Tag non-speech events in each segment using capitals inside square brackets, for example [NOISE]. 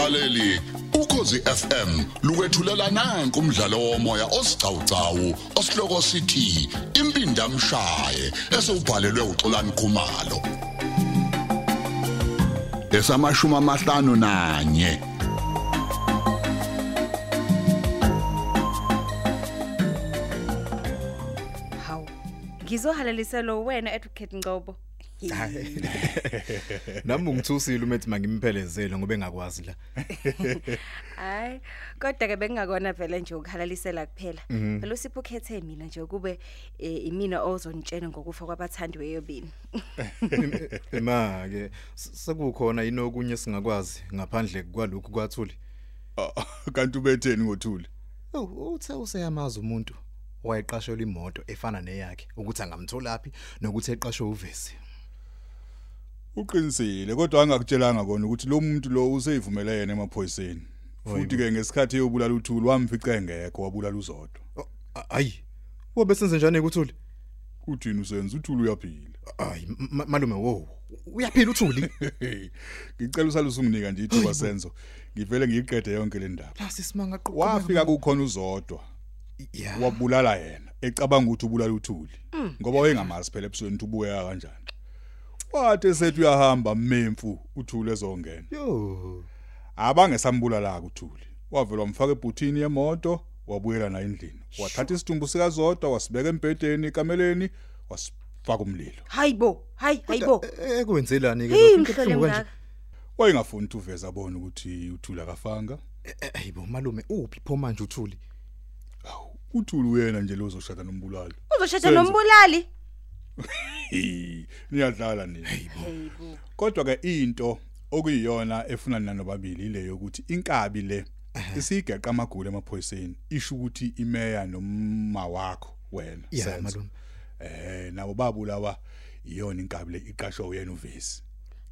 mlaleli ukhosi FM lukwethulela nanku umdlalo womoya osiqhawqhawo osihloko sithi impindi amshaye esubhalelwe uXolani Khumalo esamashuma amahlanu nanye Hawu. Ngizohalalisela wena advocate Ngcobo. [LAUGHS] Nami ungithusile umethi mangimphelezele ngoba engakwazi la. [LAUGHS] Hayi, kodwa ke bengingakona vele nje ukuhalalisela kuphela. Phela usipho khethe mina nje kube eh, imina ozontshena ngokufa kwabathandiweyo yobini. [LAUGHS] Ema ke sekukhona inokunye singakwazi ngaphandle kwalokhu kwathuli. Ah, kanti ubetheni ngothuli Oh, uthe useyamaza umuntu wayeqashelwa imoto efana neyakhe ukuthi angamtholaphi nokuthi eqashwe uvesi. Uqinisile kodwa angakutshelanga kona ukuthi lo muntu lo useyivumele yena emaphoyiseni. Futhi ke ngesikhathi eyobulala uthuli wamfica engekho wabulala uzodwa Oh, Hayi. Wabe senze njani kuthuli? uthini usenza? uthuli uyaphila. Hayi ma- malume wo. Uyaphila uthuli? [LAUGHS] ngicela usaluse unginika nje ithuba senzo. Ngivele ngiyiqede yonke le ndaba. La sisimanga qo. wafika kukhona uzodwa wabulala yena. Ecabanga ukuthi ubulala uthuli. Ngoba wayengamazi phela ebusweni ubuya kanjani. Wathi esethi uyahamba memfu uthuli ezongena Yo. abangesambulala uthuli wavela wamfaka ebhuthini yemoto wabuyela naye endlini wathatha isitumbu sikazodwa wasibeka embhedeni ekameleni wasifaka umlilo Hayibo, hayi, hayibo. Ekwenzelani ke lokho? kanje. wayengafuni ukuthi uveze abone ukuthi uthuli akafanga Eh, Hayibo malume uphi pho manje uthuli? Uthuli uyena nje lozoshada nombulali Uzoshada nombulali. Niyadlala nini kodwa ke into okuyiyona efuna nina nobabili ile yokuthi inkabi le isigeqa amagulu emaphoyiseni isho ukuthi imeya noma wakho wena Senzo. malume. eh nabo babulawa iyona inkabi le iqashwa uyena uvesi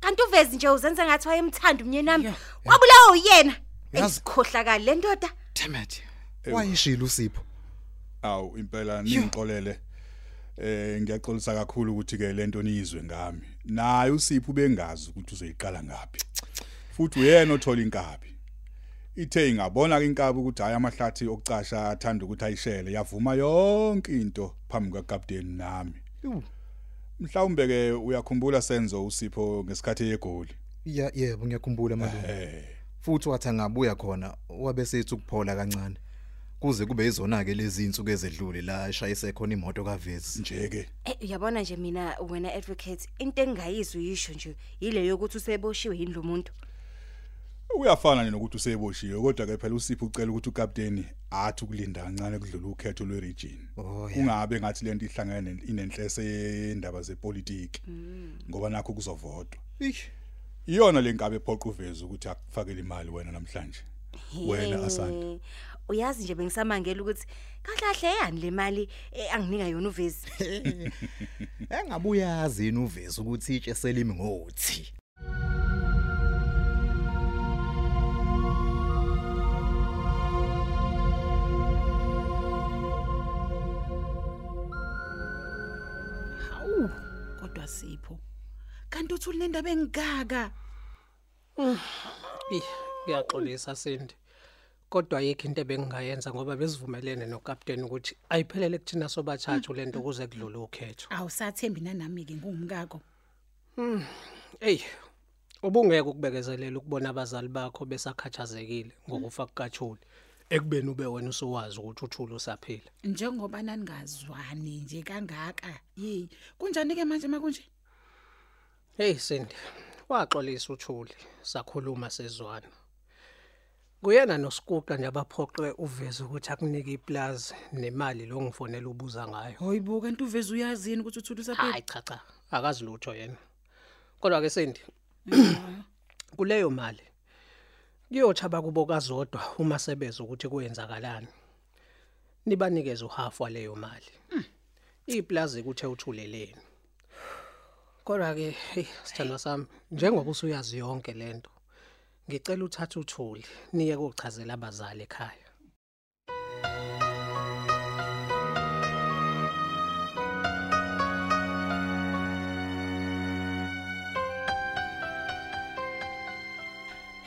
Kanti uvezi nje uzenza ngathi wayemthanda umnyeni wami. Wabulawa uyena. Esikhohlakala le ndoda. Demet. Wayishila usipho. awu impela ningixolele eh ngiyaxolisa kakhulu ukuthi ke lento niyizwe ngami. Naye usipho bengazi ukuthi uzoyiqala ngapi futhi uyena othola inkabi. Ithe ingabona ke inkabi ukuthi hayi amahlathi okucasha athanda ukuthi ayishele yavuma yonke into phambi kwakapteni nami. Mhlawumbe ke uyakhumbula senzo usipho ngesikhathi yegoli Ya yebo ngiyakhumbula malume. eh Futhi wathi angabuya khona wabe sethi ukuphola kancane. Kuze kube izona ke lezi insuku ezedlule la eshayise khona imoto kaVesi. nje ke Eh uyabona nje mina wena advocate into engayizwe yisho nje ile yokuthi useboshiwe yindlu umuntu. uyafana nje nokuthi useboshiwe kodwa ke phela usipho ucela ukuthi ukapteni athi ukulinda kancane kudlula ukhetho lweregion. Oh kungabe ngathi lento ihlangene inenhlese yendaba zepolitiki ngoba nakho kuzovotwa. Iyona lenkabe ephoqa uveze ukuthi akufakele imali wena namhlanje. Wena asanda Eh, Uyazi nje bengisamangela ukuthi kahle yani le mali eh, anginika yona uvezi. [LAUGHS] Engabuyazi yini uvezi ukuthi itshe selimi ngothi. Hawu, kodwa sipho. Kanti uthi ulendaba engaka? Eh, ngiyaxolisa Sindi. Kodwa ayikho into ebengingayenza ngoba besivumelene nokapteni ukuthi ayiphelele kuthina sobathathu lento kuze kudlule ukhetho. Awusathembi nanami ke ngumngako. Ey, ubungeke ukubekezelela ukubona abazali bakho besakhathazekile ngokufa kukaThuli. Ekubeni ube wena usuwazi ukuthi uThuli usaphila. Njengoba naningazwani nje kangaka. Yi, kunjani ke manje makunje? Hey Sindi, waxolisa uThuli, sakhuluma sezwana. Kuyena noSikuqa nje abaphoqe uveze ukuthi akunike iplaza nemali lo ngifonela ubuza ngayo. Hayibo kanti uveze uyazini ukuthi uthula usaphila? Hayi cha cha, akazi lutho yena. Kodwa ke Sindi, [CLEARS THROAT] kuleyo mali kuyothaba kubo kazodwa uma sebeza ukuthi kuyenzakalani. Nibanikeze uhalf waleyo mali. Iplaza kuthe uthuleleni. Kodwa ke hey sithandwa sami njengoba usuyazi yonke lento ngicela uthathe uthuli niye kochazela abazali ekhaya.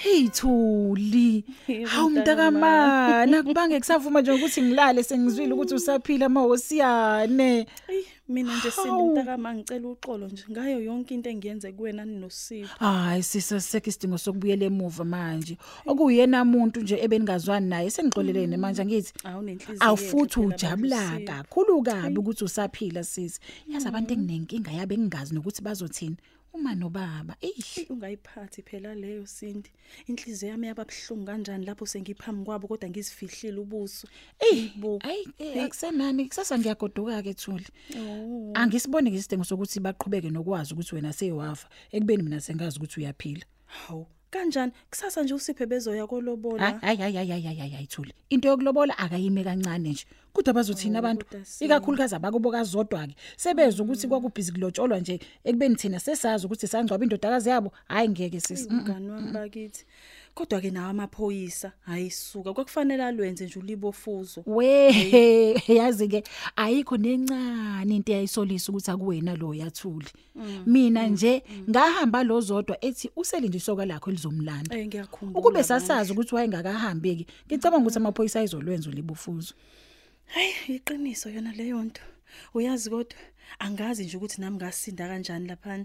Hey Thuli. Hawu mntakama, nakubange kusavuma nje ukuthi ngilale sengizwile ukuthi usaphila mawosiyane. Ey, mina nje Hawu. sendimntakama ngicela uxolo nje ngayo yonke into engiyenze kuwena ninosipho. Hayi sisa sekho isidingo sokubuyela emuva manje. Okuyena umuntu nje ebeningazwani naye sengixolelene manje ngithi Awunenhliziyo. awufuthi ujabula kakhulu kabi ukuthi usaphila sisi. Yazi abantu enginenkinga yabe ngingazi nokuthi bazothini. Uma nobaba. Eish. Ey, ungayiphathi phela leyo Sindi. Inhliziyo yami yababhlungu kanjani lapho sengiphambi kwabo kodwa ngizifihlile ubuso. Ey, Yibo. ayi eh, akusenani kusasa ngiyagoduka ke Thuli. Oh. Angisiboni ngesidingo sokuthi baqhubeke nokwazi ukuthi wena sewafa ekubeni mina sengazi ukuthi uyaphila. Hawu. Kanjani? Kusasa nje usiphe bezoya kolobola. Hayi hayi hayi hayi hayi hayi Thuli. Into yokulobola akayime kancane nje. Kodwa bazothina Oh, abantu kodwa si- ikakhulukazi abakuboka zodwa ke. Sebeza ukuthi kwakubhizi kulotsholwa nje ekubeni thina sesazi ukuthi sangcwaba indodakazi yabo. Hayi ngeke sisi. Mm, mm. Umngani wami bakithi. Kodwa ke nawo amaphoyisa hayisuka kwakufanele alwenze nje ulibofuzo. We yazi ke ayikho nencane into eyayisolisa ukuthi akuwena lo yathuli. Mina nje ngahamba lo zodwa ethi uselindisoka lakho elizomlanda. Eh ngiyakhumbula. Ukube manje. sasazi ukuthi wayengakahambi ke ngicabanga ukuthi amaphoyisa ayizolwenza ulibufuzo. Hayi iqiniso yona leyo nto. Uyazi kodwa angazi nje ukuthi nami ngasinda kanjani lapha.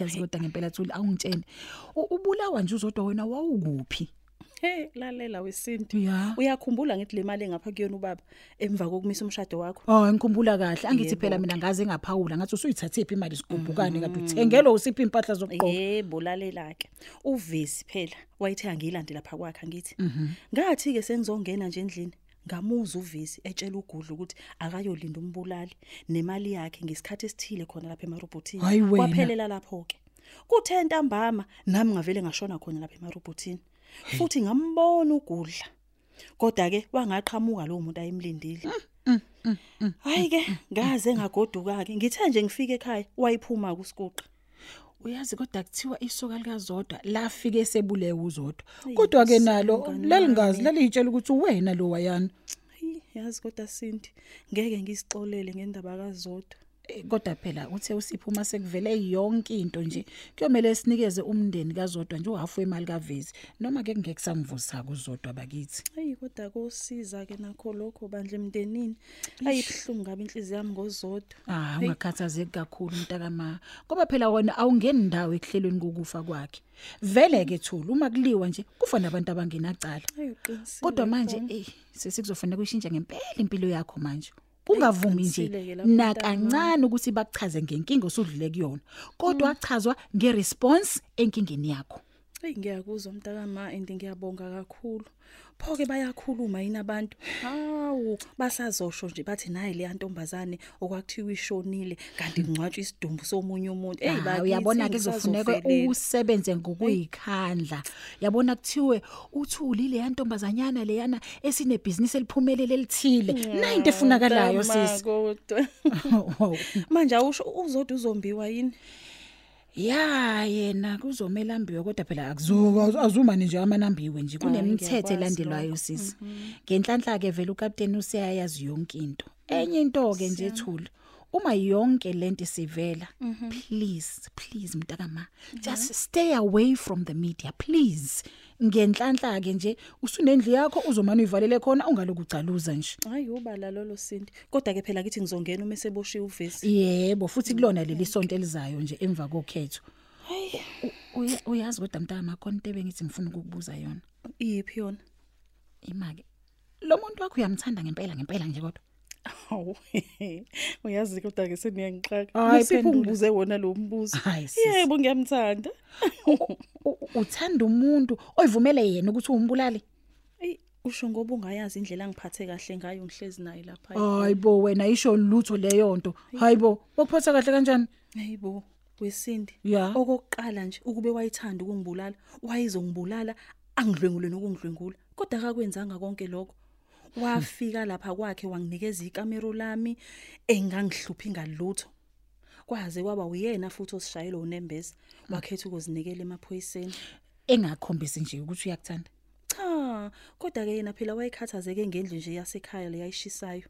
Yazi kodwa ngempela thuli awungitshene. U- Ubulawa nje uzodwa wena wawukuphi? Hey lalela wesintu. Ya. Uyakhumbula ngithi le mali engapha kuyona ubaba emva kokumisa umshado wakho. Oh ngikhumbula kahle angithi Yebo. phela mina ngaze ngaphawula ngathi usuyithathephi imali sigubhukane kanti uthengelo usiphi impahla zokugqoka. Yebo lalela ke. Uvesi phela wayithe angilande lapha kwakhe ngithi. Ngathi ke sengizongena nje endlini ngamuza uvesi etshela ugudlu ukuthi akayolinda umbulali nemali yakhe ngesikhathi esithile khona lapha emarobotini. Kwaphelela lapho ke. Kuthe ntambama nami ngavele ngashona khona lapha emarobotini. Futhi ngambona ugudla. Kodwa ke wangaqhamuka lo muntu ayimlindile. Hayi ke ngaze ngagoduka ke ngithe nje ngifike ekhaya wayiphuma kusikuqa. Uyazi kodwa kuthiwa isoka likazodwa lafike sebulewe uzodwa. Kodwa ke nalo mngani lalingazi wami. laliyitshela ukuthi uwena lo wayana. Hayi yazi kodwa Sinti ngeke ngisixolele ngendaba kazodwa. Eh, Kodwa phela uthe usiphuma sekuvele yonke into nje. Kuyomela sinikeze umndeni kazodwa nje uhafu wemali kavezi noma ke ngeke sangivusa kuzodwa bakithi. Hayi kodwa kosiza ke nakho lokho bandle emndenini. Ayibhlungu ngabe inhliziyo yami ngozodwa. Ah ungakhathazeki kakhulu mntakama ngoba phela wena awungeni ndawo ekuhlelweni kokufa kwakhe. Vele ke thula uma kuliwa nje kufa nabantu abangenacala. Hayi uqinisile. Kodwa manje khona. eh sesikuzofanele kuyishintsha ngempela impilo yakho manje. Ungavumi nje Ayiqinisile-ke lapho nakancane ukuthi bakuchaze ngenkinga osudlule kuyona. Kodwa achazwa ngeresponse enkingeni yakho. Hey ngiyakuzwa mntakama and ngiyabonga kakhulu. Pho ke bayakhuluma yini abantu? Hawu basazosho nje bathi nayi le ntombazane okwakuthiwa ishonile kanti kungcwatshwa isidumbu somunye umuntu. Hey Ah, uyabona ke kuzofuneka usebenze ngokuyikhandla. Yabona kuthiwe uthuli le yantombazanyana leyana esine business eliphumelele elithile. Na into efunakalayo sisi. Kodwa Wow. [LAUGHS] manje awusho uzodwa uzombiwa yini? Ya yena kuzomela ambiwe kodwa phela akuzoka azumani nje amanambiwe nje kunemithetho ngiyakwazi elandelwayo lokho. sisi. Ngenhlanhla ke vele ukapteni useyayazi yonke into. Enye into ke nje ethule. Uma yonke lento sivela, please, please mntakama, just stay away from the media, please. Ngenhlanhla ke nje usunendli yakho uzomana uyivalele khona ungaloku ucaluza nje. Hayi ubala lolo Sindi. Kodwa ke phela kithi ngizongena uma eseboshiwe uvesi. Yebo, futhi kulona leli sonto elizayo nje emva kokhetho. U- uya- Uyazi kodwa mntaka khona into ebengithi ngifuna ukukubuza yona. Iyiphi yona? Imake. Lo muntu wakho uyamthanda ngempela ngempela nje kodwa. [LAUGHS] Hawu. Uyazi kodwa ke seniyangixaka. Ungibuze wona lo mbuzo. Yebo ngiyamthanda. Uthanda umuntu oyivumele yena ukuthi umbulale? Usho ngoba ungayazi indlela ngiphathe kahle ngayo ngihlezi naye lapha. Hayibo wena isho lutho leyo nto. Hayibo, wakuphatha kahle kanjani? Hayibo. Wesindi. Ya. Okokuqala nje ukube wayithanda ukungibulala, wayizongibulala angidlwengule nokungidlwengula. Kodwa akakwenzanga konke lokho. Wafika lapha kwakhe wanginikeza ikamero lami engangihluphi ngalutho. Kwaze kwaba uyena futhi osishayela unembeza wakhetha ukuzinikela emaphoyiseni. Engakhombisi nje ukuthi uyakuthanda. Cha, kodwa ke yena phela wayekhathazeke ngendlu nje yasekhaya leyayishisayo.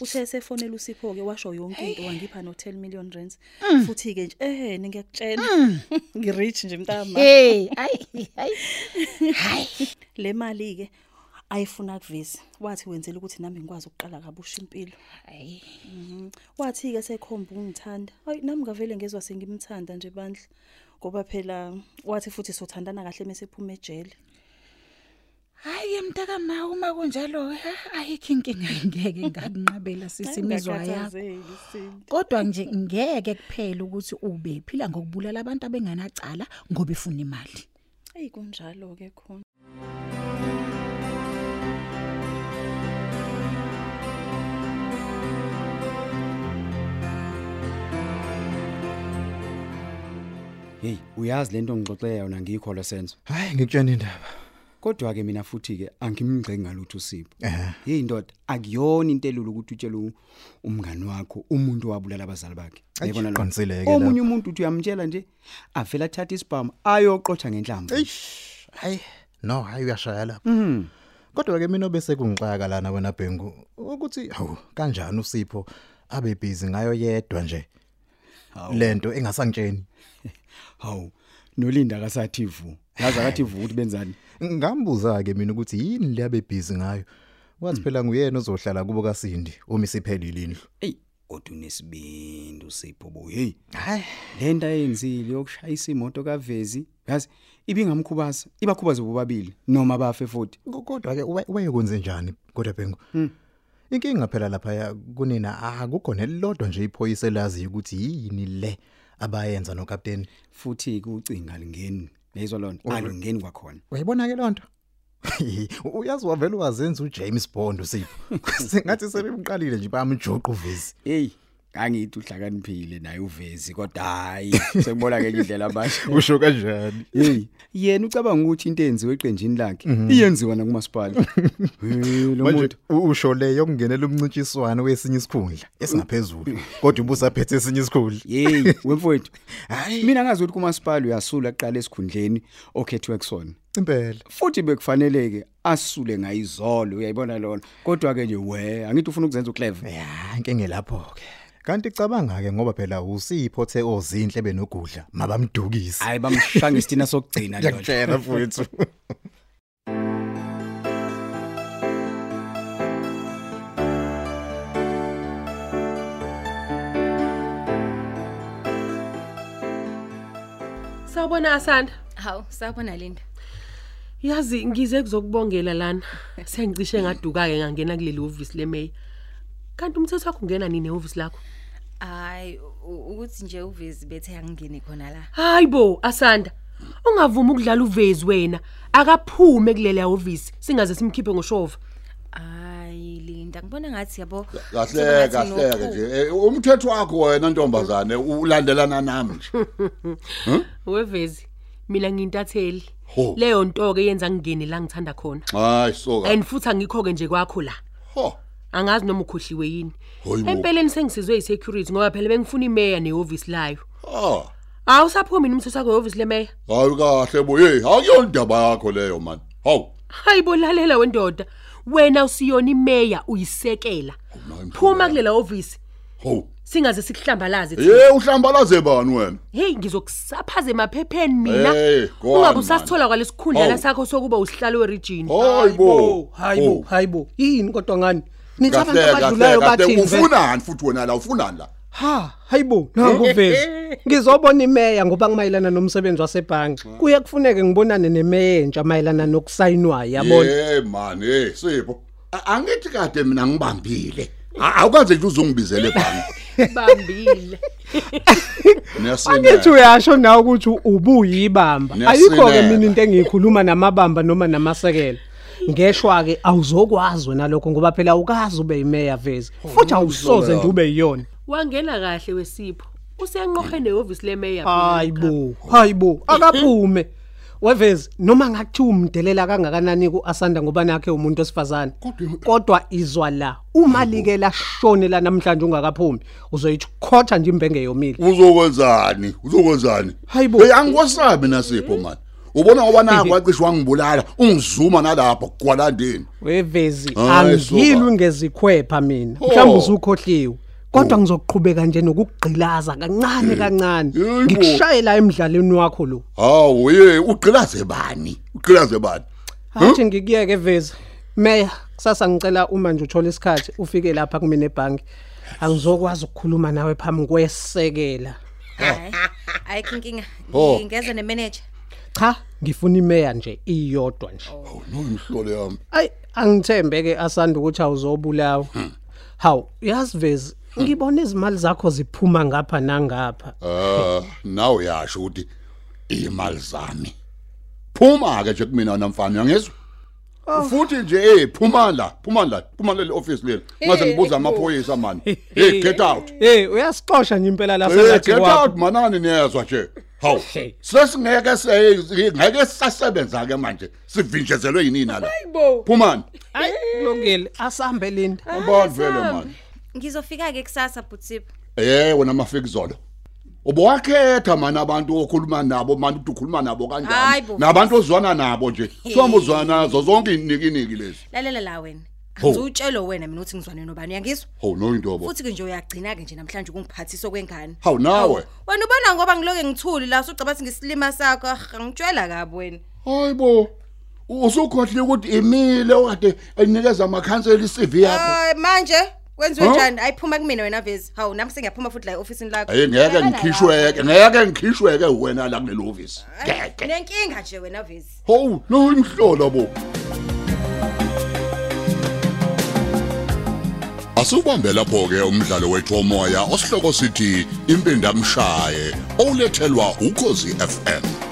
uthe sefonela usipho ke washo yonke into wangipha no 10 million rands futhi ke nje eh ngiyakutshela [LAUGHS] ngirich nje mntama hey ayi hayi [LAUGHS] hayi le mali ke ayifuna kuvezi wathi wenzela ukuthi nami ngikwazi ukuqala kabusha impilo. Hayi. Wathi ke sekhomba ungithanda hayi nami ngavele ngezwe sengimthanda nje bandla ngoba phela wathi futhi sothandana kahle mesephuma ejele. Hayi mntaka ma uma kunjalo ha, ayikho inkinga ngeke ngakunqabela sisimizwa yakho. Ungakhathazeki, Sindi. kodwa nje ngeke kuphela ukuthi ube phila ngokubulala abantu abenganacala ngoba ifuna imali. Ey kunjalo ke khona. Hey uyazi lento ngixoxela yona ngikho lo senzo. Hayi ngikutshena indaba. Kodwa ke mina futhi ke angimgceki ngalutho usipho. Eh. hey ndoda akuyona into elulu ukuthi utshele u- umngani wakho umuntu owabulala abazali bakhe. Ayi, Yayibona lo? qinisile ke omunye umuntu uthi uyamtshela nje avela athatha isibhamu ayoqotha ngenhlamba eish hayi no hayi uyashaya lapha kodwa ke mina obese kungixaka lana wena Bhengu ukuthi hawu kanjani usipho abe busy ngayo yedwa nje? Lento engasangitsheni. [LAUGHS] Hawu nolinda akasathi vu. Yazi akathi vu ukuthi benzani? Ngambuza ke mina ukuthi yini le abe busy ngayo? Wathi phela nguyena ozohlala kubo kaSindi uma isiphelile indlu. Hey kodwa unesibindi usipho bo hey hayi. Lento ayenzile yokushayisa imoto kavezi yazi ibingamkhubaza ibakhubaza bobabili noma bafe futhi. Kodwa ke wayekwenze njani kodwa Bhengu inkinga phela lapha ya kunina akukho nelodwa nje iphoyisa elazi ukuthi yini le abayenza no captain futhi kucinga lingeni yezwa lonto alingeni kwakhona Wayibona ke lonto? [LAUGHS] Uyazi wavela wazenza uJames Bond usipho. [LAUGHS] Singathi sebemqalile nje bamjoqa uvezi. hey angithi uhlakaniphile naye uvezi kodwa hayi [LAUGHS] sekubona ke indlela abasha Usho kanjani? hey yena ucabanga ukuthi into enziwe eqenjini lakhe iyenziwa nakumasipala [LAUGHS] hey lo Manje muntu u- usho le yokungenela umncintiswano wesinye isikhundla esingaphezulu. Kodwa ubusaphethe esinye isikhundla. hey [LAUGHS] wemfowethu Hayi mina ngazi ukuthi kumasipala uyasula aqala esikhundleni okhethwe kusona impela. futhi bekufanele ke asule ngayizolo uyayibona lona kodwa ke nje we angithi ufuna ukuzenza uclever Ya inkinge lapho ke. Kanti cabanga ke ngoba phela usipho the ozinhle benogudla mabamdukise. hayi bamshanga isitina sokugcina lo Ngiyakutshela mfowethu. Sawubona Asanda. Hawu, sabona Linda. Yazi ngize kuzokubongela lana. Sengicishe ngaduka ke ngangena kuleli office leMay. Kanti umthetho wakho ungena nini eoffice lakho? Hayi, ukuthi nje uvezi bethe angingene khona la. Hayibo Asanda. Ungavumi ukudlala uvezi wena. Akaphume kuleli office singaze simkhiphe ngoshova. Hayi Linda, ngibona ngathi yabo. kahle kahle nje Eh, umthetho wakho wena ntombazane ulandelana nami nje [LAUGHS] Wevezi. Mina ngintatheli. Leyo nto ke yenza ngingene la ngithanda khona. hayi soka And futhi angikho ke nje kwakho la. ho Angazi noma ukhohliwe yini. Hoyi bo. Empeleni sengisizwe isecurity ngoba phela bengifuna imeya neoffice layo. ah Awusaphumi umthetho wakho eoffice lemeya? hayi kahle bo hey akuyondaba yakho leyo man hawu Hayibo lalela wendoda. Wena usiyona imeya uyisekela. Phuma kulela office hawu singaze sikuhlambalaze thina. hey uhlambalaze bani wena Hey ngizokusaphaza emaphepheni mina. Hey, go on, Ungabe man. usasithola kwalesikhundla Hawu. sakho sokuba usihlalo weregion. hayibo hayibo hayibo yini kodwa ngani nithi abantu kahle kahle abadlulayo kahle bathini vele? ufunani futhi wena la ufunani la? Ha hayibo nakuvezi [LAUGHS] ngizobona imeya ngoba ngimayelana nomsebenzi wasebhangi kuye kufuneke ngibonane nemeya entsha mayelana nokusayinwayo yabona? Hey man hey sipho A- angithi kade mina ngibambile. A- awukaze nje uzongibizela ebhangi [LAUGHS] Bambile. [LAUGHS] angithi uyasho nawe ukuthi ubuyibamba ayikho ke Ngiyasineka. mina into engiyikhuluma namabamba noma namasekela. Ngeshwa ke awuzokwazi wena lokho ngoba phela awukazi ube imeya vezi futhi awusoze nje ube yiyona. Wangena kahle wesipho. Usenqohe neoffice lemeya. hayibo hayibo akaphume. [LAUGHS] Wevezi noma ngathi umdelela kangakanani kuasanda ngoba nakhe umuntu osifazane kodwa izwa la uma like la shone la namhlanje ungakaphumi uzoyithi khotha nje imbenge yomile. Uzokwenzani? Uzokwenzani? Hayibo. hey angikwasabi nasipho man. Ubona ngoba naku wacishe wangibulala ungizuma nalapha kugwalandeni wevezi Hayi, angilwi ngezikhwepha mina. Oh. mhlawumbe usukhohliwe kodwa ngizokuqhubeka nje nokugqilaza kancane kancane. Yebo. ngikushayela emidlalweni wakho lo. Hawu ye ugqilaze bani? Ugqilaze bani? Hathi ngikuyeke vezi. Meya kusasa ngicela uma nje uthola isikhathi ufike lapha kumina ebhangi angizokwazi ukukhuluma nawe phambi kwesekela. Hayi ayikho inkinga. Oh. ngingeza nemanager. Cha ngifuna imeya nje iyodwa nje. Hawu, no imhlolo yami. Ay angithembeke asanda ukuthi awuzobulawa. Hawu, yazi vezi ngibona izimali zakho ziphuma ngapha nangapha. ah nawe uyasho ukuthi imali zami. Phuma ke nje kumina namfana uyangizwa? Futhi nje eh phuma la phuma la phuma le office le ngaze ngibuza amaphoyisa man hey get out. Hey, uyasixosha nje impela la hey sengathi get kwakho. out manani niyezwa nje. Hawu Hey. sesingeke se ngeke sasebenza ke manje sivinjezelwe yini la Hayibo. phumani Ay, kulungile, asambe Linda. abantu vele man ngizofika ke kusasa butsip Eh wena mafikizolo. Ubowakhetha mana abantu okhuluma nabo manje ukuthi ukhuluma nabo Hayi kanjani? bo. Nabantu ozwana nabo nje. Soma uzwana nazo zonke inikiniki lezi. lalela la wena Ho. ngizutshelo wena mina ukuthi ngizwane nobani uyangizwa Hawu no into bo. futhi ke nje uyagcina ke nje namhlanje ukungiphathisa kwengane Hawu nawe. Wena ubona ngoba ngiloke ngithuli la usucabathi ngisilima sakho ah, angitshela kabi wena Hayibo. Usukhohle ukuthi imile okade enikeza amakhansela iCV yakho. Hayi manje kwenziwe njani ayiphuma kumina wena vezi hawu nami sengiyaphuma futhi la e-ofisini lakho Hey ngeke ngikhishweke, ngeke ngikhishweke wena la kuleli office. Nenkinga nje wena vezi Hawu no imhlolo bo. Asubambe lapho ke umdlalo wethu womoya osihloko sithi impindamshaye olethelwa ukhozi FM